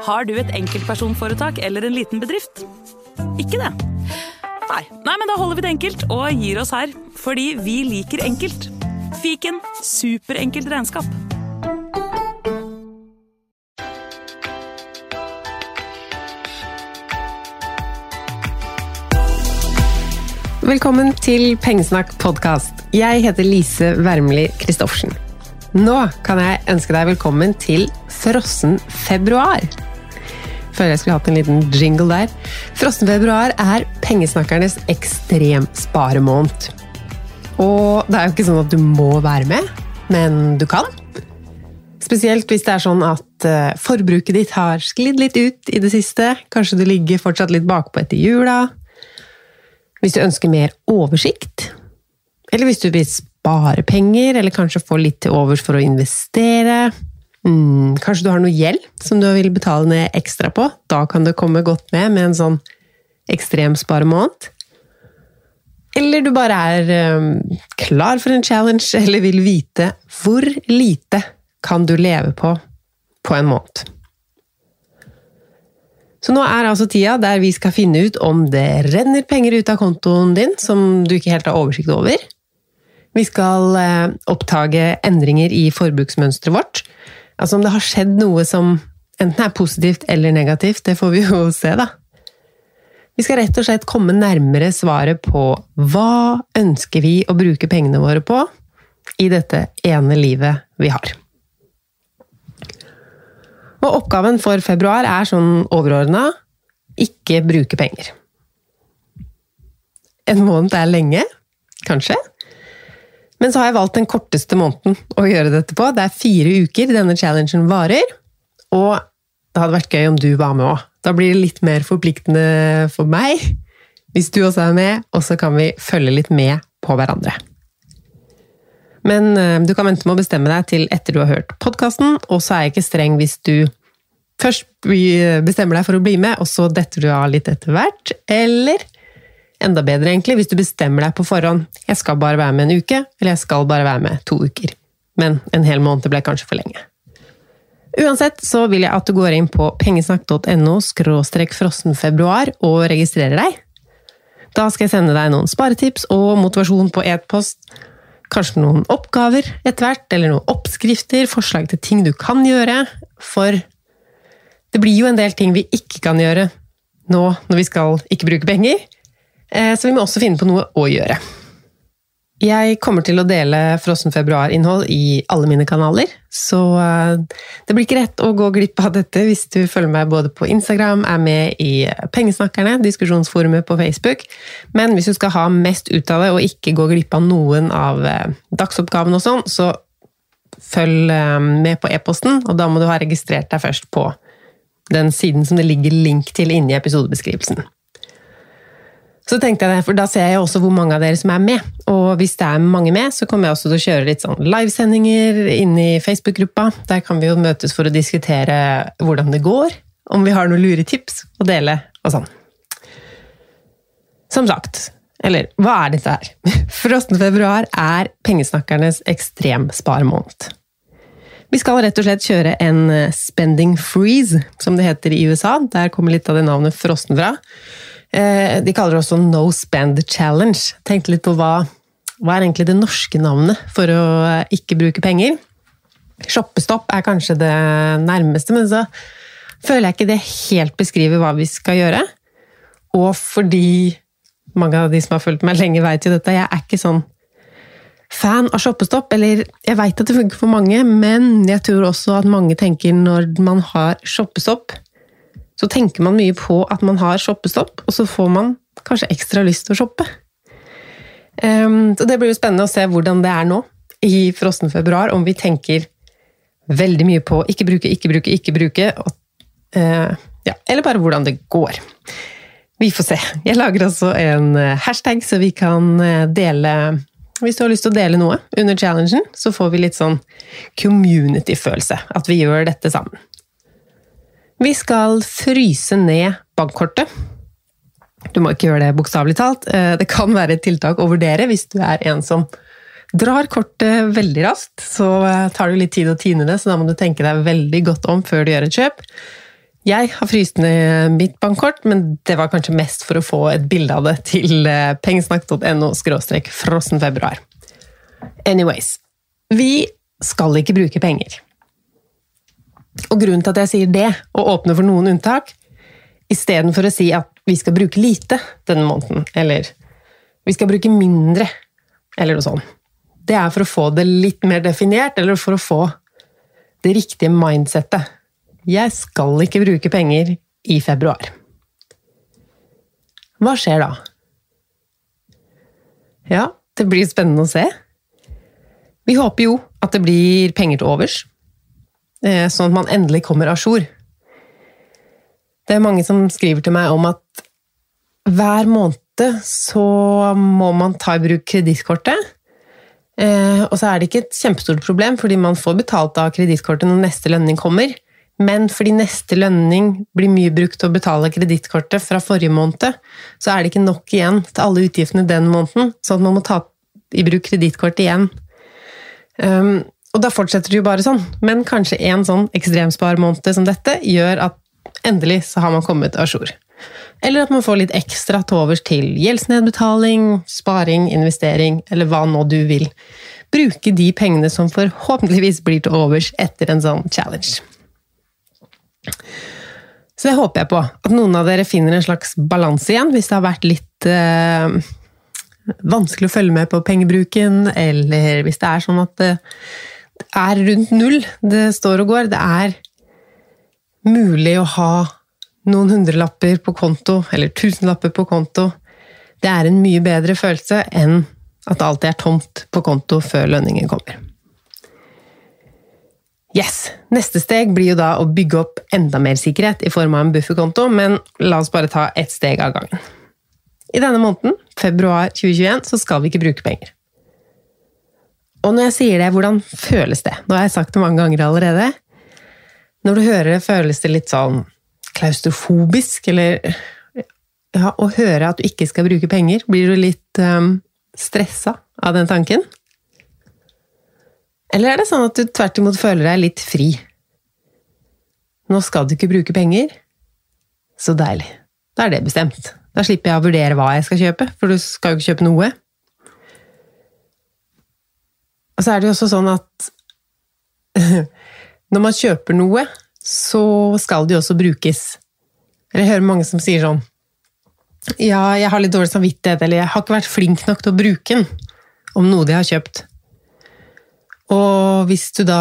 Har du et enkeltpersonforetak eller en liten bedrift? Ikke det? Nei. Nei, men da holder vi det enkelt og gir oss her. Fordi vi liker enkelt. Fiken superenkelt regnskap. Velkommen til Pengesnakk podkast. Jeg heter Lise Wermli Christoffersen. Nå kan jeg ønske deg velkommen til frossen februar. Føler jeg skulle hatt en liten jingle der. Frossen februar er pengesnakkernes ekstremsparemåned. Og det er jo ikke sånn at du må være med, men du kan. Spesielt hvis det er sånn at eh, forbruket ditt har sklidd litt ut i det siste. Kanskje du ligger fortsatt litt bakpå etter jula. Hvis du ønsker mer oversikt, eller hvis du vil spare penger, eller kanskje få litt til overs for å investere mm, Kanskje du har noe gjeld som du vil betale ned ekstra på. Da kan det komme godt med med en sånn ekstremsparemåned. Eller du bare er um, klar for en challenge, eller vil vite hvor lite kan du leve på på en måned. Så nå er altså tida der vi skal finne ut om det renner penger ut av kontoen din som du ikke helt har oversikt over. Vi skal eh, oppdage endringer i forbruksmønsteret vårt. Altså om det har skjedd noe som enten er positivt eller negativt, det får vi jo se, da. Vi skal rett og slett komme nærmere svaret på hva ønsker vi å bruke pengene våre på i dette ene livet vi har. Og oppgaven for februar er sånn overordna ikke bruke penger. En måned er lenge, kanskje. Men så har jeg valgt den korteste måneden å gjøre dette på. Det er fire uker denne challengen varer. Og det hadde vært gøy om du var med òg. Da blir det litt mer forpliktende for meg, hvis du også er med, og så kan vi følge litt med på hverandre. Men eh, du kan vente med å bestemme deg til etter du har hørt podkasten, og så er jeg ikke streng hvis du først bestemmer deg for å bli med, og så detter du av litt etter hvert. Eller enda bedre, egentlig, hvis du bestemmer deg på forhånd. Jeg skal bare være med en uke, eller jeg skal bare være med to uker. Men en hel måned ble kanskje for lenge. Uansett så vil jeg at du går inn på pengesnakk.no frossenfebruar og registrerer deg. Da skal jeg sende deg noen sparetips og motivasjon på e-post kanskje noen oppgaver etter hvert, eller noen oppskrifter, forslag til ting du kan gjøre. For det blir jo en del ting vi ikke kan gjøre nå når vi skal ikke bruke penger. Eh, så vi må også finne på noe å gjøre. Jeg kommer til å dele Frossen februar-innhold i alle mine kanaler, så eh, det blir ikke rett å gå glipp av dette hvis du følger meg både på Instagram, er med i Pengesnakkerne, diskusjonsforumet på Facebook. Men hvis du skal ha mest ut av det og ikke gå glipp av noen av eh, dagsoppgavene og sånn, så følg med på e-posten, og da må du ha registrert deg først på den siden som det ligger link til inni episodebeskrivelsen. Så tenkte jeg det, for Da ser jeg også hvor mange av dere som er med. Og hvis det er mange med, så kommer jeg også til å kjøre litt sånn livesendinger inn i Facebook-gruppa. Der kan vi jo møtes for å diskutere hvordan det går, om vi har noen lure tips å dele og sånn. Som sagt, eller hva er dette her? Frosten februar er pengesnakkernes ekstremsparemåned. Vi skal rett og slett kjøre en spending freeze, som det heter i USA. Der kommer litt av det navnet frossen fra. Eh, de kaller det også No Spend Challenge. Tenkte litt på hva, hva er egentlig det norske navnet for å ikke bruke penger? Shoppestopp er kanskje det nærmeste, men så føler jeg ikke det helt beskriver hva vi skal gjøre. Og fordi mange av de som har fulgt meg lenge, vet jo dette, jeg er ikke sånn fan av shoppestopp. Eller jeg veit at det funker for mange, men jeg tror også at mange tenker når man har shoppestopp, så tenker man mye på at man har shoppestopp, og så får man kanskje ekstra lyst til å shoppe. Um, så det blir jo spennende å se hvordan det er nå, i frossen februar, om vi tenker veldig mye på ikke bruke, ikke bruke, ikke bruke, og, uh, ja, eller bare hvordan det går. Vi får se. Jeg lager altså en eh, hashtag, så vi kan eh, dele hvis du har lyst til å dele noe under challengen, så får vi litt sånn community-følelse. At vi gjør dette sammen. Vi skal fryse ned bankkortet. Du må ikke gjøre det bokstavelig talt. Eh, det kan være et tiltak å vurdere hvis du er en som drar kortet veldig raskt. Så eh, tar det litt tid å tine det, så da må du tenke deg veldig godt om før du gjør et kjøp. Jeg har fryst ned mitt bankkort, men det var kanskje mest for å få et bilde av det til eh, pengesnakk.no frossen februar. Anyways. Vi skal ikke bruke penger. Og grunnen til at jeg sier det, og åpner for noen unntak, istedenfor å si at vi skal bruke lite denne måneden, eller vi skal bruke mindre, eller noe sånt, det er for å få det litt mer definert, eller for å få det riktige mindsettet. Jeg skal ikke bruke penger i februar. Hva skjer da? Ja, det blir spennende å se. Vi håper jo at det blir penger til overs, sånn at man endelig kommer a jour. Det er mange som skriver til meg om at hver måned så må man ta i bruk kredittkortet. Eh, og så er det ikke et kjempestort problem, fordi man får betalt av kredittkortet når neste lønning kommer. Men fordi neste lønning blir mye brukt til å betale kredittkortet fra forrige måned, så er det ikke nok igjen til alle utgiftene den måneden, sånn at man må ta i bruk kredittkortet igjen. Um, og da fortsetter det jo bare sånn, men kanskje en sånn ekstremsparmåned som dette gjør at endelig så har man kommet a jour. Eller at man får litt ekstra til overs til gjeldsnedbetaling, sparing, investering, eller hva nå du vil. Bruke de pengene som forhåpentligvis blir til overs etter en sånn challenge. Så det håper jeg på. At noen av dere finner en slags balanse igjen, hvis det har vært litt eh, vanskelig å følge med på pengebruken, eller hvis det er sånn at det er rundt null det står og går. Det er mulig å ha noen hundrelapper på konto, eller tusenlapper på konto, det er en mye bedre følelse enn at alltid er tomt på konto før lønningen kommer. Yes! Neste steg blir jo da å bygge opp enda mer sikkerhet i form av en bufferkonto, men la oss bare ta ett steg av gangen. I denne måneden, februar 2021, så skal vi ikke bruke penger. Og når jeg sier det, hvordan føles det? Nå har jeg sagt det mange ganger allerede. Når du hører det, føles det litt sånn klaustrofobisk, eller ja, å høre at du ikke skal bruke penger? Blir du litt um, stressa av den tanken? Eller er det sånn at du tvert imot føler deg litt fri? Nå skal du ikke bruke penger. Så deilig. Da er det bestemt. Da slipper jeg å vurdere hva jeg skal kjøpe, for du skal jo ikke kjøpe noe. Og så er det jo også sånn at når man kjøper noe, så skal det jo også brukes. Jeg hører mange som sier sånn Ja, jeg har litt dårlig samvittighet, eller jeg har ikke vært flink nok til å bruke den om noe de har kjøpt. Og hvis du da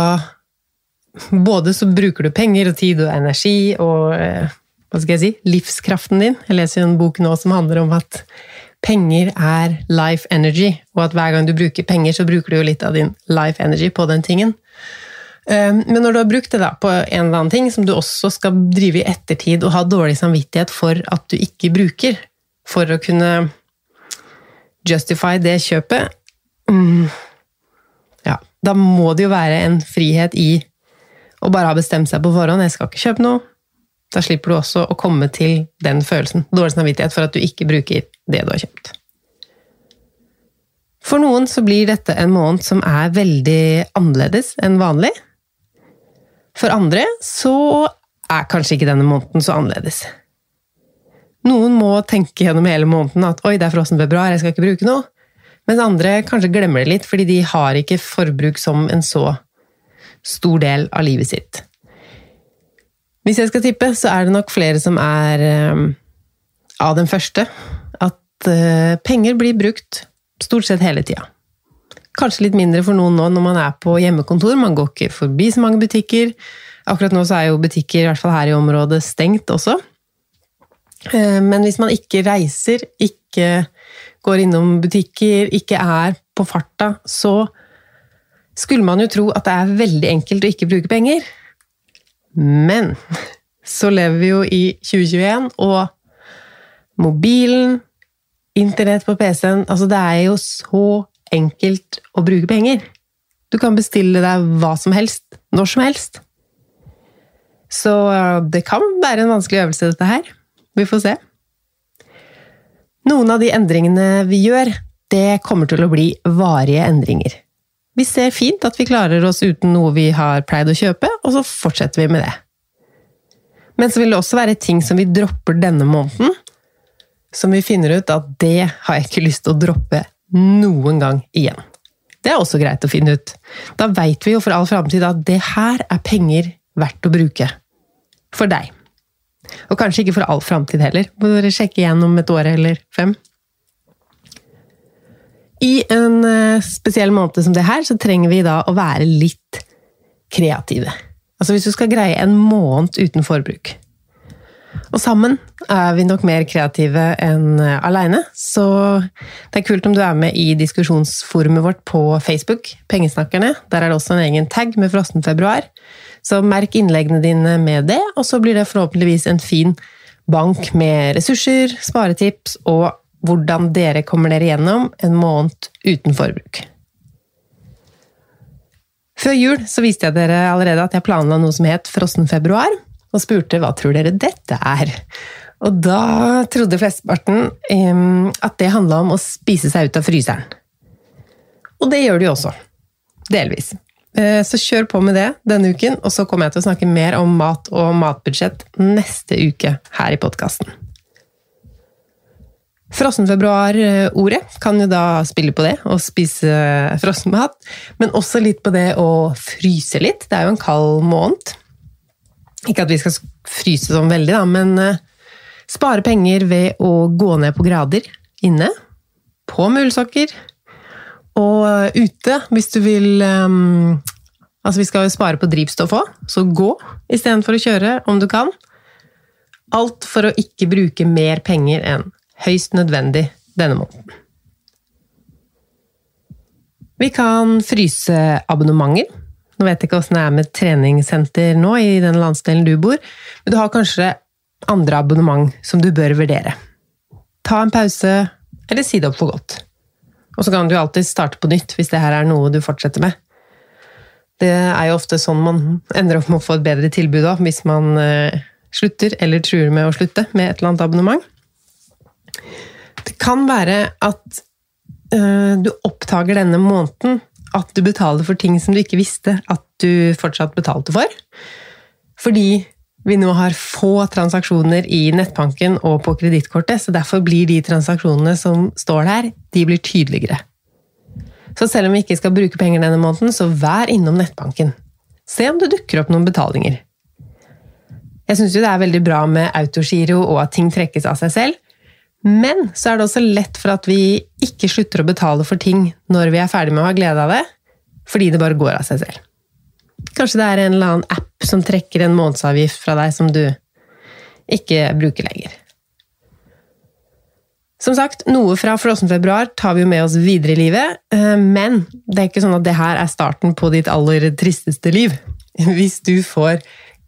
Både så bruker du penger og tid og energi og eh, hva skal jeg si, livskraften din. Jeg leser jo en bok nå som handler om at penger er life energy, og at hver gang du bruker penger, så bruker du jo litt av din life energy på den tingen. Ehm, men når du har brukt det da på en eller annen ting som du også skal drive i ettertid og ha dårlig samvittighet for at du ikke bruker, for å kunne justify det kjøpet mm, Ja, da må det jo være en frihet i å bare ha bestemt seg på forhånd. Jeg skal ikke kjøpe noe. Da slipper du også å komme til den følelsen. Dårlig samvittighet for at du ikke bruker det du har kjøpt. For noen så blir dette en måned som er veldig annerledes enn vanlig. For andre så er kanskje ikke denne måneden så annerledes. Noen må tenke gjennom hele måneden at 'oi, det er frossen februar, jeg skal ikke bruke noe'. Mens andre kanskje glemmer det litt, fordi de har ikke forbruk som en så stor del av livet sitt. Hvis jeg skal tippe, så er det nok flere som er um, av den første. At uh, penger blir brukt stort sett hele tida. Kanskje litt mindre for noen nå når man er på hjemmekontor. Man går ikke forbi så mange butikker. Akkurat nå så er jo butikker, i hvert fall her i området, stengt også. Eh, men hvis man ikke reiser, ikke går innom butikker, ikke er på farta, så skulle man jo tro at det er veldig enkelt å ikke bruke penger. Men så lever vi jo i 2021, og mobilen, internett på PC-en Altså, det er jo så enkelt å bruke penger. Du kan bestille deg hva som helst, når som helst. Så det kan være en vanskelig øvelse, dette her. Vi får se. Noen av de endringene vi gjør, det kommer til å bli varige endringer. Vi ser fint at vi klarer oss uten noe vi har pleid å kjøpe, og så fortsetter vi med det. Men så vil det også være ting som vi dropper denne måneden, som vi finner ut at det har jeg ikke lyst til å droppe noen gang igjen. Det er også greit å finne ut. Da veit vi jo for all framtid at det her er penger verdt å bruke. For deg. Og kanskje ikke for all framtid heller. Må dere sjekke igjen om et år eller fem. I en eh, spesiell måned som det her, så trenger vi da å være litt kreative. Altså hvis du skal greie en måned uten forbruk. Og sammen er vi nok mer kreative enn eh, aleine, så det er kult om du er med i diskusjonsforumet vårt på Facebook, Pengesnakkerne. Der er det også en egen tag med frossen februar. Så merk innleggene dine med det, og så blir det forhåpentligvis en fin bank med ressurser, sparetips og hvordan dere kommer dere gjennom en måned uten forbruk. Før jul så viste jeg dere allerede at jeg planla noe som het Frossen februar, og spurte hva tror dere dette er. Og da trodde flesteparten um, at det handla om å spise seg ut av fryseren. Og det gjør de også. Delvis. Eh, så kjør på med det denne uken, og så kommer jeg til å snakke mer om mat og matbudsjett neste uke her i podkasten. Frossenfebruar-ordet kan jo da spille på det, å spise frossenmat. Men også litt på det å fryse litt. Det er jo en kald måned. Ikke at vi skal fryse sånn veldig, da, men uh, spare penger ved å gå ned på grader inne. På mulesokker. Og uh, ute, hvis du vil um, Altså, vi skal jo spare på drivstoff òg, så gå istedenfor å kjøre, om du kan. Alt for å ikke bruke mer penger enn høyst nødvendig denne måneden. Vi kan fryse abonnementer. Nå vet jeg ikke åssen det er med treningssenter nå i den landsdelen du bor, men du har kanskje andre abonnement som du bør vurdere. Ta en pause, eller si det opp for godt. Og så kan du alltid starte på nytt hvis det her er noe du fortsetter med. Det er jo ofte sånn man ender opp med å få et bedre tilbud òg, hvis man eh, slutter eller truer med å slutte med et eller annet abonnement. Det kan være at uh, du oppdager denne måneden at du betaler for ting som du ikke visste at du fortsatt betalte for. Fordi vi nå har få transaksjoner i nettbanken og på kredittkortet, så derfor blir de transaksjonene som står der, de blir tydeligere. Så selv om vi ikke skal bruke penger denne måneden, så vær innom nettbanken. Se om det dukker opp noen betalinger. Jeg syns jo det er veldig bra med autogiro og at ting trekkes av seg selv, men så er det også lett for at vi ikke slutter å betale for ting når vi er ferdig med å ha glede av det, fordi det bare går av seg selv. Kanskje det er en eller annen app som trekker en månedsavgift fra deg som du ikke bruker lenger. Som sagt, noe fra frossenfebruar tar vi jo med oss videre i livet, eh, men det er ikke sånn at det her er starten på ditt aller tristeste liv. Hvis du får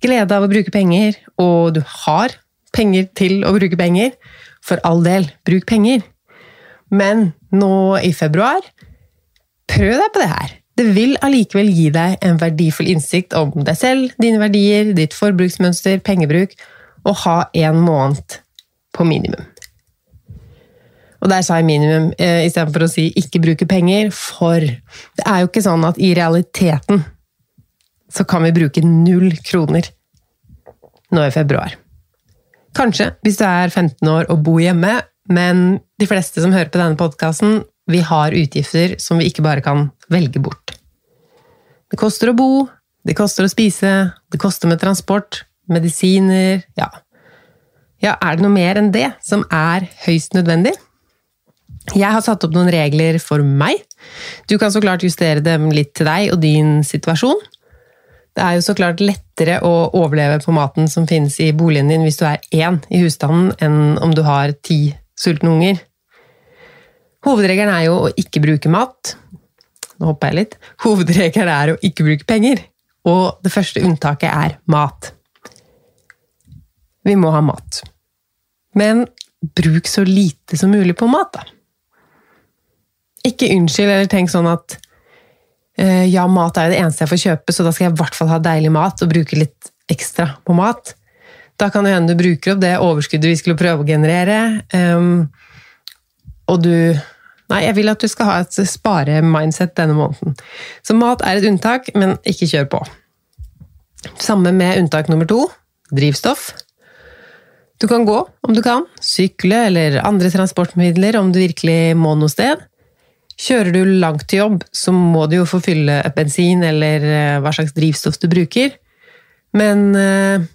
glede av å bruke penger, og du har penger til å bruke penger, for all del, bruk penger. Men nå i februar, prøv deg på det her. Det vil allikevel gi deg en verdifull innsikt om deg selv, dine verdier, ditt forbruksmønster, pengebruk, og ha en måned på minimum. Og der sa jeg minimum eh, istedenfor å si ikke bruke penger, for det er jo ikke sånn at i realiteten så kan vi bruke null kroner nå i februar. Kanskje, hvis du er 15 år og bor hjemme, men de fleste som hører på denne podkasten, vi har utgifter som vi ikke bare kan velge bort. Det koster å bo, det koster å spise, det koster med transport, medisiner Ja, ja er det noe mer enn det som er høyst nødvendig? Jeg har satt opp noen regler for meg. Du kan så klart justere dem litt til deg og din situasjon. Det er jo så klart lettere å overleve på maten som finnes i boligen din hvis du er én i husstanden, enn om du har ti sultne unger. Hovedregelen er jo å ikke bruke mat. Nå hopper jeg litt. Hovedregelen er å ikke bruke penger. Og det første unntaket er mat. Vi må ha mat. Men bruk så lite som mulig på mat, da. Ikke unnskyld eller tenk sånn at ja, mat er jo det eneste jeg får kjøpe, så da skal jeg i hvert fall ha deilig mat og bruke litt ekstra på mat. Da kan det hende du bruker opp det overskuddet vi skulle prøve å generere. Um, og du Nei, jeg vil at du skal ha et spare-mindset denne måneden. Så mat er et unntak, men ikke kjør på. Samme med unntak nummer to. drivstoff. Du kan gå om du kan, sykle eller andre transportmidler om du virkelig må noe sted. Kjører du langt til jobb, så må du jo få fylle bensin eller eh, hva slags drivstoff du bruker. Men eh,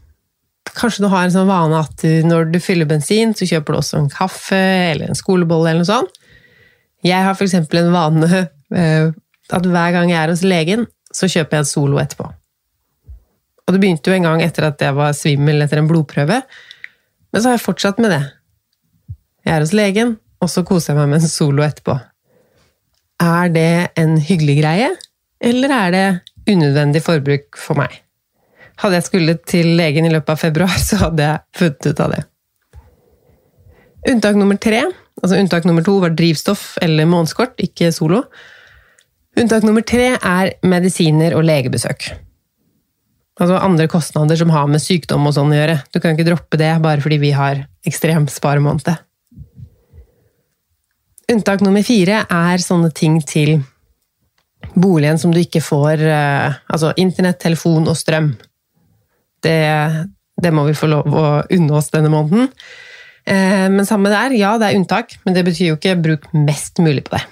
kanskje du har en sånn vane at når du fyller bensin, så kjøper du også en kaffe eller en skolebolle eller noe sånt. Jeg har f.eks. en vane eh, at hver gang jeg er hos legen, så kjøper jeg en Solo etterpå. Og det begynte jo en gang etter at jeg var svimmel etter en blodprøve, men så har jeg fortsatt med det. Jeg er hos legen, og så koser jeg meg med en Solo etterpå. Er det en hyggelig greie, eller er det unødvendig forbruk for meg? Hadde jeg skulle til legen i løpet av februar, så hadde jeg funnet ut av det. Unntak nummer tre, altså unntak nummer to var drivstoff eller månedskort, ikke Solo. Unntak nummer tre er medisiner og legebesøk. Altså andre kostnader som har med sykdom og sånn å gjøre. Du kan ikke droppe det bare fordi vi har ekstrem sparemåned. Unntak nummer fire er sånne ting til boligen som du ikke får eh, Altså internett, telefon og strøm. Det, det må vi få lov å unne oss denne måneden. Eh, men samme der, ja det er unntak, men det betyr jo ikke bruk mest mulig på det.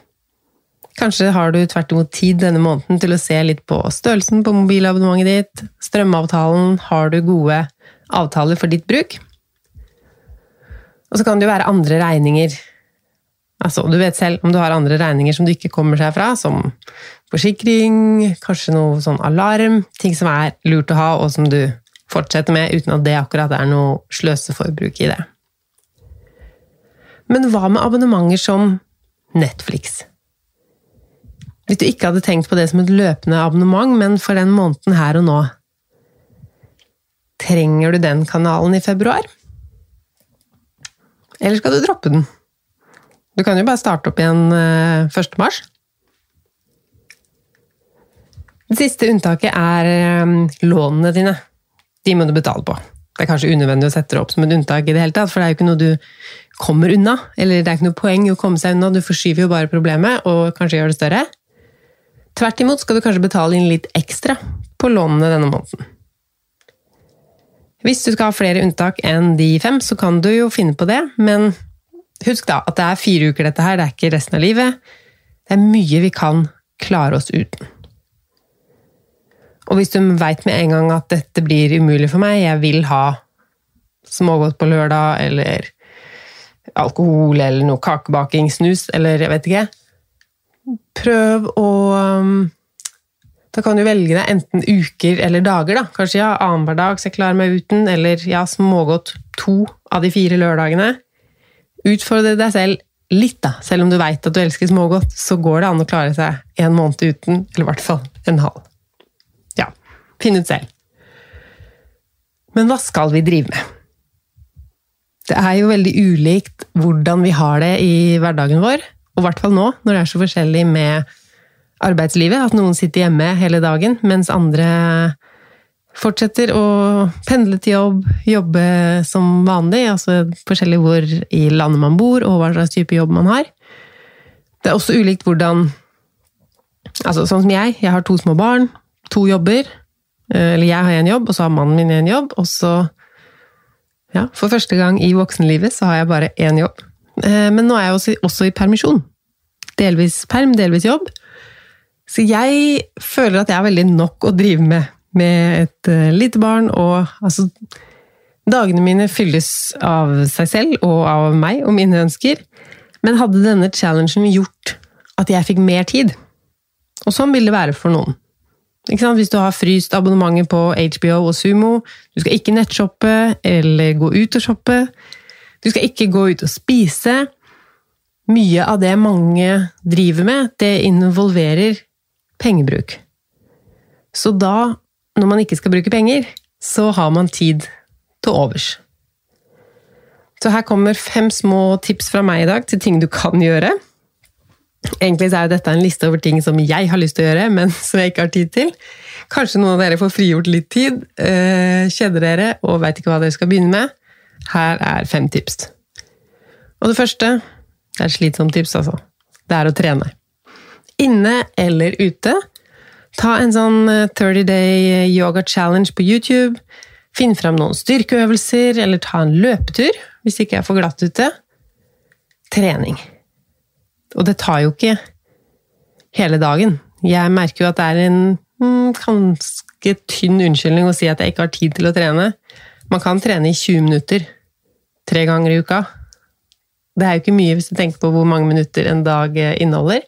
Kanskje har du tvert imot tid denne måneden til å se litt på størrelsen på mobilabonnementet ditt, strømavtalen, har du gode avtaler for ditt bruk? Og så kan det jo være andre regninger. Altså, du vet selv om du har andre regninger som du ikke kommer seg fra, som forsikring, kanskje noe sånn alarm, ting som er lurt å ha, og som du fortsetter med uten at det akkurat er noe sløseforbruk i det. Men hva med abonnementer som Netflix? Hvis du ikke hadde tenkt på det som et løpende abonnement, men for den måneden her og nå Trenger du den kanalen i februar? Eller skal du droppe den? Du kan jo bare starte opp igjen 1. Eh, mars. Det siste unntaket er eh, lånene dine. De må du betale på. Det er kanskje unødvendig å sette det opp som et unntak, i det hele tatt, for det er jo ikke noe du kommer unna. Eller det er ikke noe poeng å komme seg unna, du forskyver jo bare problemet og kanskje gjør det større. Tvert imot skal du kanskje betale inn litt ekstra på lånene denne måneden. Hvis du skal ha flere unntak enn de fem, så kan du jo finne på det, men husk da at det er fire uker dette her, det er ikke resten av livet. Det er mye vi kan klare oss uten. Og hvis du veit med en gang at dette blir umulig for meg, jeg vil ha smågodt på lørdag, eller alkohol, eller noe kakebaking, snus, eller jeg vet ikke, prøv å um, Da kan du velge deg enten uker eller dager. da. Kanskje ja, annenhver dag så jeg klarer meg uten, eller ja, smågodt to av de fire lørdagene. Utfordre deg selv litt, da. Selv om du veit at du elsker smågodt, så går det an å klare seg en måned uten, eller i hvert fall en halv. Ja, finn ut selv. Men hva skal vi drive med? Det er jo veldig ulikt hvordan vi har det i hverdagen vår. Og i hvert fall nå, når det er så forskjellig med arbeidslivet. At noen sitter hjemme hele dagen, mens andre fortsetter å pendle til jobb, jobbe som vanlig. Altså forskjellig hvor i landet man bor, og hva slags type jobb man har. Det er også ulikt hvordan Altså sånn som jeg, jeg har to små barn, to jobber. Eller jeg har en jobb, og så har mannen min en jobb. Og så Ja, for første gang i voksenlivet så har jeg bare én jobb. Eh, men nå er jeg også, også i permisjon. Delvis perm, delvis jobb. Så jeg føler at jeg har veldig nok å drive med med et uh, lite barn. Og altså Dagene mine fylles av seg selv og av meg og mine ønsker. Men hadde denne challengen gjort at jeg fikk mer tid? Og sånn vil det være for noen. Hvis du har fryst abonnementet på HBO og Sumo, du skal ikke nettshoppe eller gå ut og shoppe, du skal ikke gå ut og spise. Mye av det mange driver med, det involverer pengebruk. Så da, når man ikke skal bruke penger, så har man tid til overs. Så her kommer fem små tips fra meg i dag til ting du kan gjøre. Egentlig er dette en liste over ting som jeg har lyst til å gjøre, men som jeg ikke har tid til. Kanskje noen av dere får frigjort litt tid, eh, kjeder dere og veit ikke hva dere skal begynne med. Her er fem tips. Og det første det er et slitsomt tips, altså. Det er å trene. Inne eller ute. Ta en sånn 30 eh, day yoga challenge på YouTube. Finn frem noen styrkeøvelser, eller ta en løpetur hvis ikke jeg er for glatt ute. Trening. Og det tar jo ikke hele dagen. Jeg merker jo at det er en mm, ganske tynn unnskyldning å si at jeg ikke har tid til å trene. Man kan trene i 20 minutter tre ganger i uka. Det er jo ikke mye hvis du tenker på hvor mange minutter en dag eh, inneholder.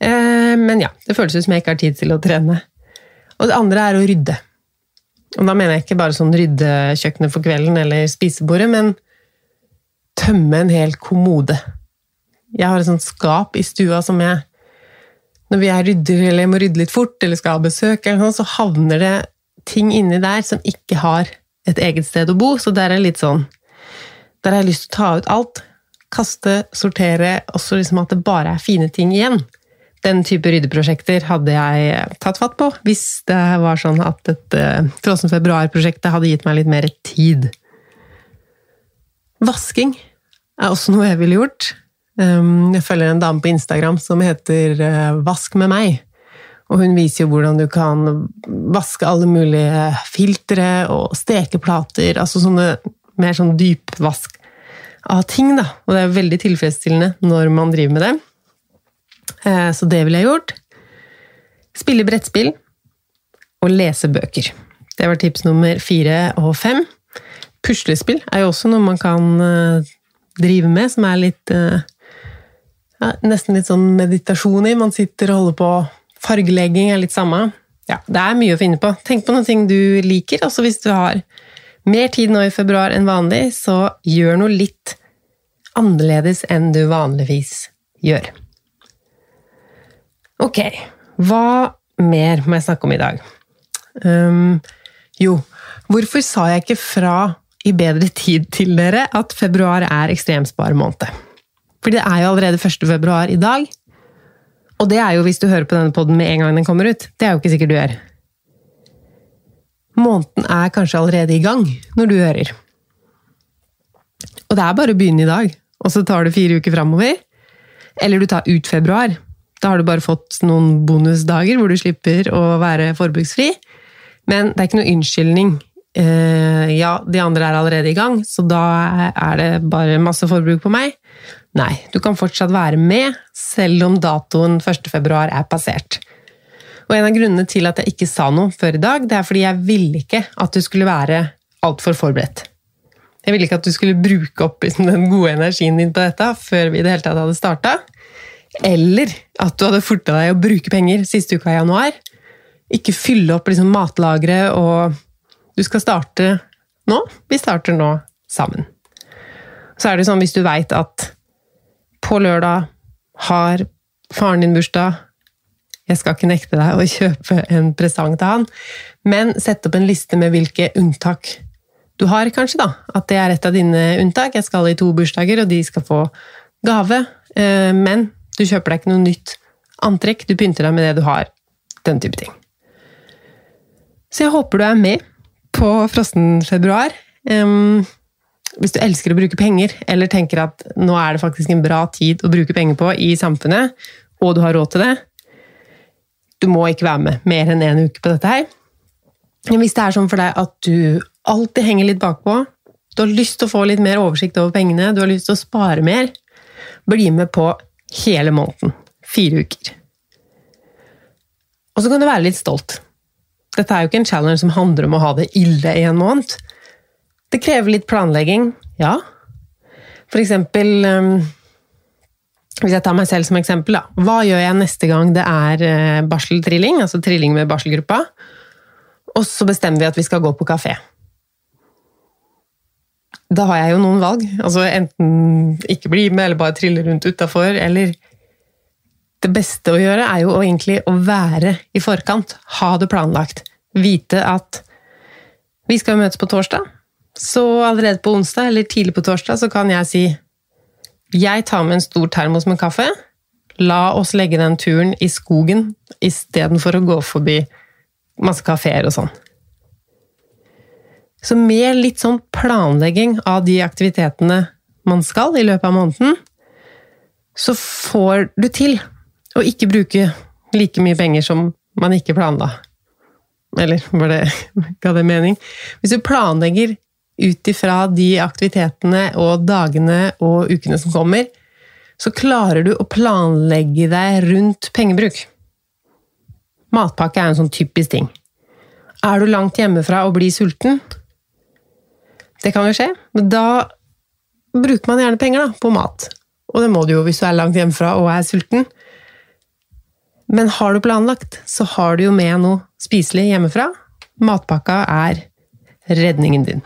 Eh, men ja, det føles ut som jeg ikke har tid til å trene. Og det andre er å rydde. Og da mener jeg ikke bare sånn rydde kjøkkenet for kvelden eller spisebordet, men tømme en hel kommode. Jeg har et sånt skap i stua som jeg Når vi er rydder eller jeg må rydde litt fort eller skal ha besøk, eller sånn, så havner det ting inni der som ikke har et eget sted å bo. Så der er litt sånn Der har jeg lyst til å ta ut alt. Kaste, sortere, og så liksom at det bare er fine ting igjen. Den type ryddeprosjekter hadde jeg tatt fatt på hvis det var sånn at dette Frossen februar-prosjektet hadde gitt meg litt mer tid. Vasking er også noe jeg ville gjort. Um, jeg følger en dame på Instagram som heter uh, Vask med meg. Og hun viser jo hvordan du kan vaske alle mulige filtre og stekeplater, altså sånne mer sånn dypvask av ting, da. Og det er veldig tilfredsstillende når man driver med det. Uh, så det ville jeg gjort. Spille brettspill og lese bøker. Det var tips nummer fire og fem. Puslespill er jo også noe man kan uh, drive med, som er litt uh, ja, Nesten litt sånn meditasjon i. Man sitter og holder på. Fargelegging er litt samme. Ja, det er mye å finne på. Tenk på noen ting du liker. Altså hvis du har mer tid nå i februar enn vanlig, så gjør noe litt annerledes enn du vanligvis gjør. Ok, hva mer må jeg snakke om i dag? Um, jo, hvorfor sa jeg ikke fra i bedre tid til dere at februar er ekstremsparemåned. For det er jo allerede 1. februar i dag. Og det er jo hvis du hører på denne poden med en gang den kommer ut. Det er jo ikke sikkert du gjør. Måneden er kanskje allerede i gang når du hører. Og det er bare å begynne i dag, og så tar du fire uker framover. Eller du tar ut februar. Da har du bare fått noen bonusdager hvor du slipper å være forbruksfri. Men det er ikke noe unnskyldning Uh, ja, de andre er allerede i gang, så da er det bare masse forbruk på meg. Nei, du kan fortsatt være med, selv om datoen 1. februar er passert. Og en av grunnene til at jeg ikke sa noe før i dag, det er fordi jeg ville ikke at du skulle være altfor forberedt. Jeg ville ikke at du skulle bruke opp den gode energien din på dette før vi i det hele tatt hadde starta. Eller at du hadde forta deg å bruke penger siste uka i januar. Ikke fylle opp liksom, matlageret og du skal starte nå. Vi starter nå sammen. Så er det sånn hvis du veit at på lørdag har faren din bursdag Jeg skal ikke nekte deg å kjøpe en presang til han, men sett opp en liste med hvilke unntak du har, kanskje. da. At det er et av dine unntak. Jeg skal i to bursdager, og de skal få gave. Eh, men du kjøper deg ikke noe nytt antrekk. Du pynter deg med det du har. Den type ting. Så jeg håper du er med på frossen februar. Um, hvis du elsker å bruke penger, eller tenker at nå er det faktisk en bra tid å bruke penger på i samfunnet, og du har råd til det Du må ikke være med mer enn én en uke på dette her. Hvis det er sånn for deg at du alltid henger litt bakpå, du har lyst til å få litt mer oversikt over pengene, du har lyst til å spare mer, bli med på hele måneden. Fire uker. Og så kan du være litt stolt. Dette er jo ikke en challenge som handler om å ha det ille i en måned. Det krever litt planlegging, ja. For eksempel um, Hvis jeg tar meg selv som eksempel, da. Hva gjør jeg neste gang det er uh, barseltrilling, altså trilling med barselgruppa, og så bestemmer vi at vi skal gå på kafé? Da har jeg jo noen valg. Altså enten ikke bli med, eller bare trille rundt utafor, eller det beste å gjøre er jo egentlig å være i forkant. Ha det planlagt. Vite at vi skal møtes på torsdag, så allerede på onsdag eller tidlig på torsdag så kan jeg si jeg tar med en stor termos med kaffe. La oss legge den turen i skogen istedenfor å gå forbi masse kafeer og sånn. Så med litt sånn planlegging av de aktivitetene man skal i løpet av måneden, så får du til å ikke bruke like mye penger som man ikke planla. Eller var det, ga det mening? Hvis du planlegger ut ifra de aktivitetene og dagene og ukene som kommer, så klarer du å planlegge deg rundt pengebruk. Matpakke er en sånn typisk ting. Er du langt hjemmefra og blir sulten? Det kan jo skje. Men da bruker man gjerne penger da, på mat. Og det må du jo hvis du er langt hjemmefra og er sulten. Men har du planlagt, så har du jo med noe spiselig hjemmefra. Matpakka er redningen din.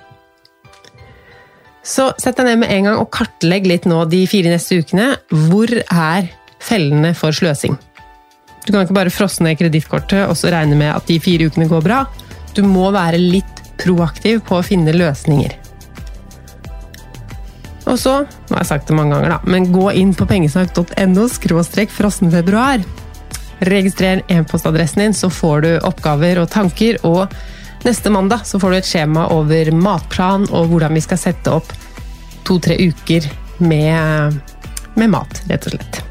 Så sett deg ned med en gang og kartlegg litt nå de fire neste ukene. Hvor er fellene for sløsing? Du kan ikke bare frosse ned kredittkortet og så regne med at de fire ukene går bra. Du må være litt proaktiv på å finne løsninger. Og så, nå har jeg sagt det mange ganger, da, men gå inn på pengesnakk.no skråstrek frossenfebruar. Registrer e-postadressen din, så får du oppgaver og tanker. Og neste mandag så får du et skjema over matplan og hvordan vi skal sette opp to-tre uker med, med mat, rett og slett.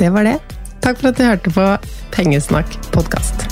Det var det. Takk for at du hørte på Pengesnakk podkast.